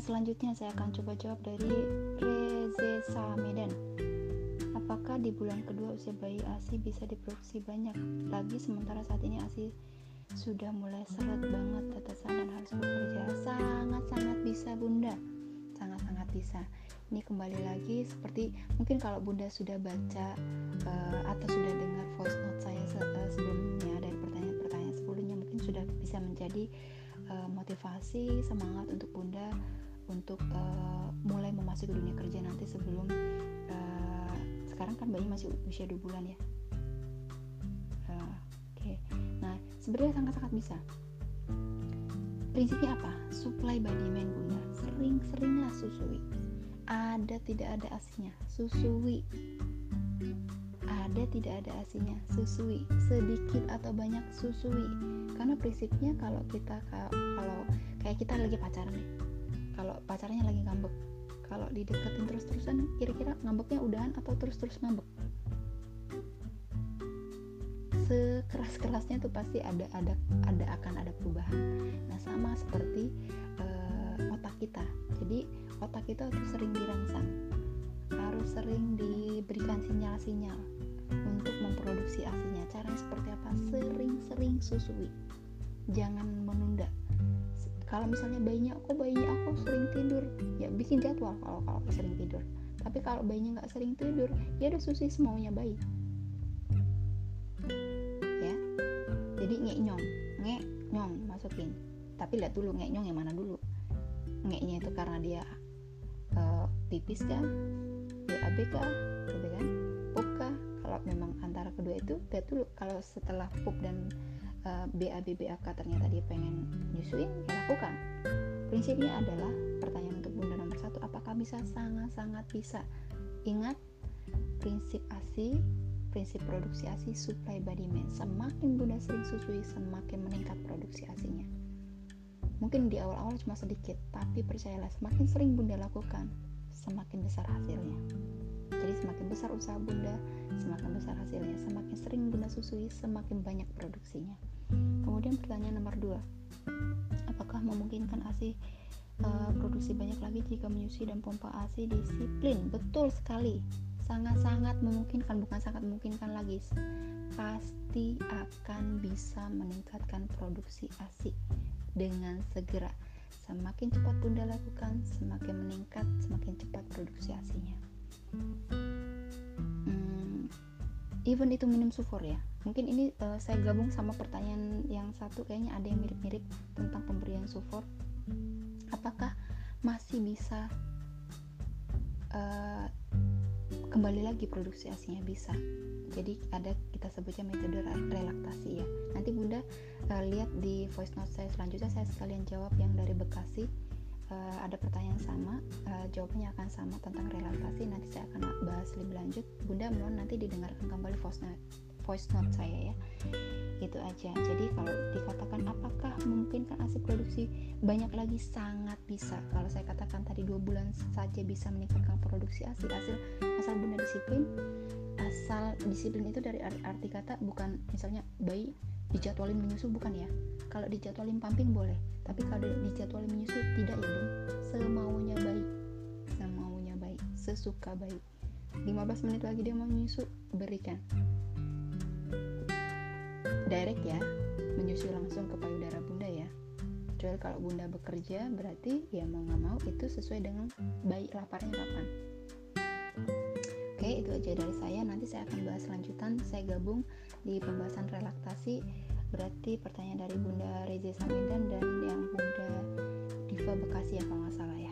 selanjutnya saya akan coba jawab dari Reze Medan. Apakah di bulan kedua usia bayi ASI bisa diproduksi banyak lagi sementara saat ini ASI sudah mulai seret banget tetesan dan harus bekerja? Sangat-sangat bisa bunda, sangat-sangat bisa. Ini kembali lagi seperti mungkin kalau bunda sudah baca uh, atau sudah dengar voice note saya uh, sebelumnya dari pertanyaan-pertanyaan sebelumnya mungkin sudah bisa menjadi uh, motivasi semangat untuk bunda untuk uh, mulai memasuki dunia kerja nanti sebelum uh, sekarang kan bayi masih usia 2 bulan ya? Uh, oke. Okay. nah sebenarnya sangat-sangat bisa. Prinsipnya apa? Supply by demand bunda. Sering-seringlah susui. Ada tidak ada asinya susui tidak ada asinya. Susui sedikit atau banyak susui. Karena prinsipnya kalau kita kalau kayak kita lagi pacaran nih. Kalau pacarnya lagi ngambek kalau dideketin terus-terusan kira-kira ngambeknya udahan atau terus-terus ngambek? Sekeras-kerasnya tuh pasti ada ada ada akan ada perubahan. Nah sama seperti uh, otak kita. Jadi otak kita harus sering dirangsang. Harus sering diberikan sinyal-sinyal untuk memproduksi asinya caranya seperti apa? Sering-sering susui. Jangan menunda. Kalau misalnya bayinya kok bayinya aku sering tidur? Ya bikin jadwal kalau kalau sering tidur. Tapi kalau bayinya nggak sering tidur ya udah susui semaunya bayi. Ya? Jadi ngek nyong ngek nyong masukin. Tapi lihat dulu ngek nyong yang mana dulu. Ngeknya itu karena dia uh, pipis kan BAB kah kalau memang antara kedua itu lihat dulu kalau setelah pup dan uh, BAB BAK ternyata dia pengen nyusuin ya lakukan. Prinsipnya adalah pertanyaan untuk bunda nomor satu apakah bisa sangat-sangat bisa? Ingat prinsip ASI prinsip produksi ASI supply by demand. Semakin bunda sering susui semakin meningkat produksi ASInya mungkin di awal-awal cuma sedikit tapi percayalah semakin sering bunda lakukan semakin besar hasilnya. Jadi semakin besar usaha bunda semakin besar hasilnya. Semakin sering bunda susui semakin banyak produksinya. Kemudian pertanyaan nomor dua. Apakah memungkinkan ASI uh, produksi banyak lagi jika menyusui dan pompa ASI disiplin? Betul sekali. Sangat-sangat memungkinkan bukan sangat memungkinkan lagi. Pasti akan bisa meningkatkan produksi ASI dengan segera semakin cepat bunda lakukan semakin meningkat semakin cepat produksi ASInya hmm, even itu minum sulfur ya. Mungkin ini uh, saya gabung sama pertanyaan yang satu kayaknya ada yang mirip-mirip tentang pemberian sulfur apakah masih bisa uh, kembali lagi produksi asinya bisa jadi ada kita sebutnya metode relaktasi ya. Nanti bunda uh, lihat di voice note saya selanjutnya saya sekalian jawab yang dari Bekasi. Uh, ada pertanyaan sama uh, jawabannya akan sama tentang relaksasi. Nanti saya akan bahas lebih lanjut. Bunda mohon nanti didengarkan kembali voice note voice note saya ya. Itu aja. Jadi kalau dikatakan apakah mungkin kan hasil produksi banyak lagi? Sangat bisa. Kalau saya katakan tadi dua bulan saja bisa meningkatkan produksi hasil hasil asal bunda disiplin asal disiplin itu dari arti kata bukan misalnya bayi dijadwalin menyusu bukan ya? Kalau dijadwalin pumping boleh tapi kalau dijadwalin menyusu tidak ya bun semaunya bayi semaunya bayi sesuka bayi. 15 menit lagi dia mau menyusu berikan. Direct ya menyusu langsung ke payudara bunda ya. Kecuali kalau bunda bekerja berarti ya mau nggak mau itu sesuai dengan bayi laparnya kapan itu aja dari saya. Nanti saya akan bahas lanjutan. Saya gabung di pembahasan relaksasi berarti pertanyaan dari Bunda Reza Samindan dan yang Bunda Diva Bekasi ya kalau nggak salah